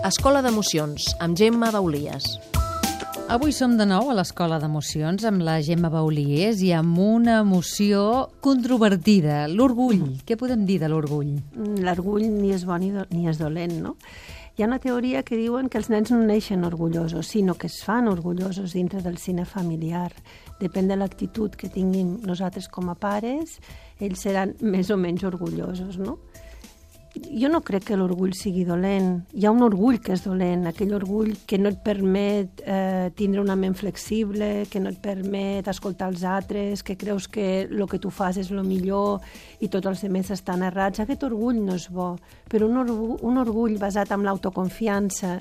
Escola d'Emocions, amb Gemma Baulies. Avui som de nou a l'Escola d'Emocions amb la Gemma Baulies i amb una emoció controvertida, l'orgull. Què podem dir de l'orgull? L'orgull ni és bon ni és dolent, no? Hi ha una teoria que diuen que els nens no neixen orgullosos, sinó que es fan orgullosos dintre del cine familiar. Depèn de l'actitud que tinguin nosaltres com a pares, ells seran més o menys orgullosos, no? Jo no crec que l'orgull sigui dolent. Hi ha un orgull que és dolent, aquell orgull que no et permet eh, tindre una ment flexible, que no et permet escoltar els altres, que creus que el que tu fas és el millor i tots els altres estan errats. Aquest orgull no és bo, però un orgull, un orgull basat en l'autoconfiança.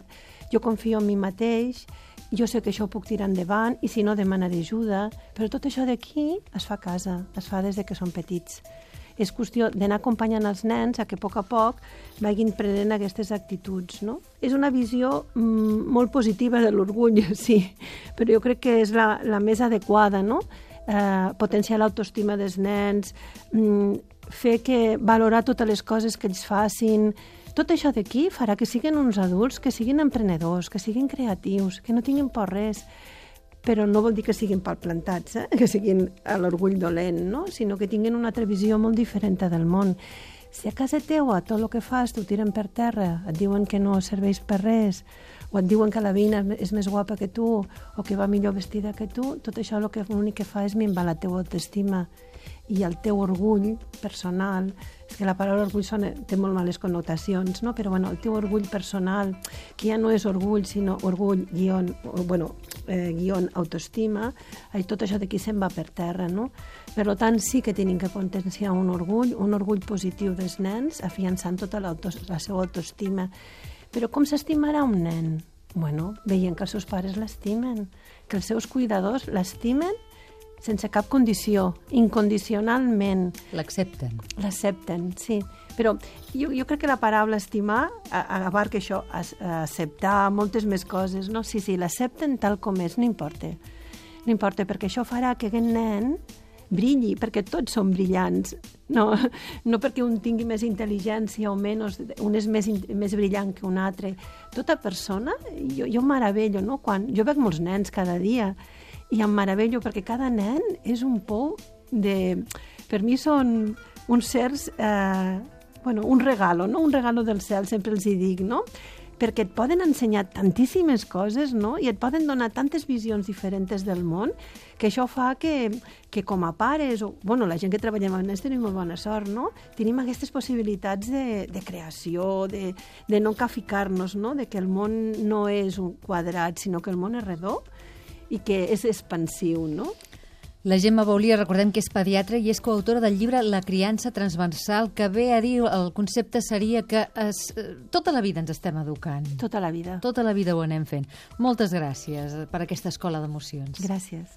Jo confio en mi mateix, jo sé que això ho puc tirar endavant i si no demanaré ajuda, però tot això d'aquí es fa a casa, es fa des de que són petits és qüestió d'anar acompanyant els nens a que a poc a poc vagin prenent aquestes actituds. No? És una visió mm, molt positiva de l'orgull, sí, però jo crec que és la, la més adequada, no? Eh, potenciar l'autoestima dels nens, mm, fer que valorar totes les coses que ells facin, tot això d'aquí farà que siguin uns adults, que siguin emprenedors, que siguin creatius, que no tinguin por res però no vol dir que siguin palplantats, eh? que siguin a l'orgull dolent, no? sinó que tinguin una altra visió molt diferent del món. Si a casa teua tot el que fas t'ho tiren per terra, et diuen que no serveix per res, et diuen que la veïna és més guapa que tu, o que va millor vestida que tu, tot això l'únic que fa és minvar la teua autoestima i el teu orgull personal, és que la paraula orgull sona, té molt males connotacions, no? però bueno, el teu orgull personal, que ja no és orgull, sinó orgull, guion, bueno, eh, guion autoestima, i tot això d'aquí se'n va per terra. No? Per tant, sí que tenim que potenciar un orgull, un orgull positiu dels nens, afiançant tota la seva autoestima. Però com s'estimarà un nen? Bueno, veient que els seus pares l'estimen, que els seus cuidadors l'estimen sense cap condició, incondicionalment. L'accepten. L'accepten, sí. Però jo, jo crec que la paraula estimar abarca això, acceptar moltes més coses, no? Sí, sí, l'accepten tal com és, no importa. No importa, perquè això farà que aquest nen brilli, perquè tots som brillants, no, no perquè un tingui més intel·ligència o menys, un és més, més brillant que un altre. Tota persona, jo, jo meravello, no? Quan, jo veig molts nens cada dia, i em meravello perquè cada nen és un pou de... Per mi són uns certs... Eh, bueno, un regalo, no? Un regalo del cel, sempre els hi dic, no? Perquè et poden ensenyar tantíssimes coses, no? I et poden donar tantes visions diferents del món, que això fa que, que com a pares, o bueno, la gent que treballem amb nens tenim molt bona sort, no? Tenim aquestes possibilitats de, de creació, de, de no caficar-nos, no? De que el món no és un quadrat, sinó que el món és redó i que és expansiu, no? La Gemma Baulia, recordem que és pediatra i és coautora del llibre La criança transversal, que ve a dir, el concepte seria que es, eh, tota la vida ens estem educant. Tota la vida. Tota la vida ho anem fent. Moltes gràcies per aquesta escola d'emocions. Gràcies.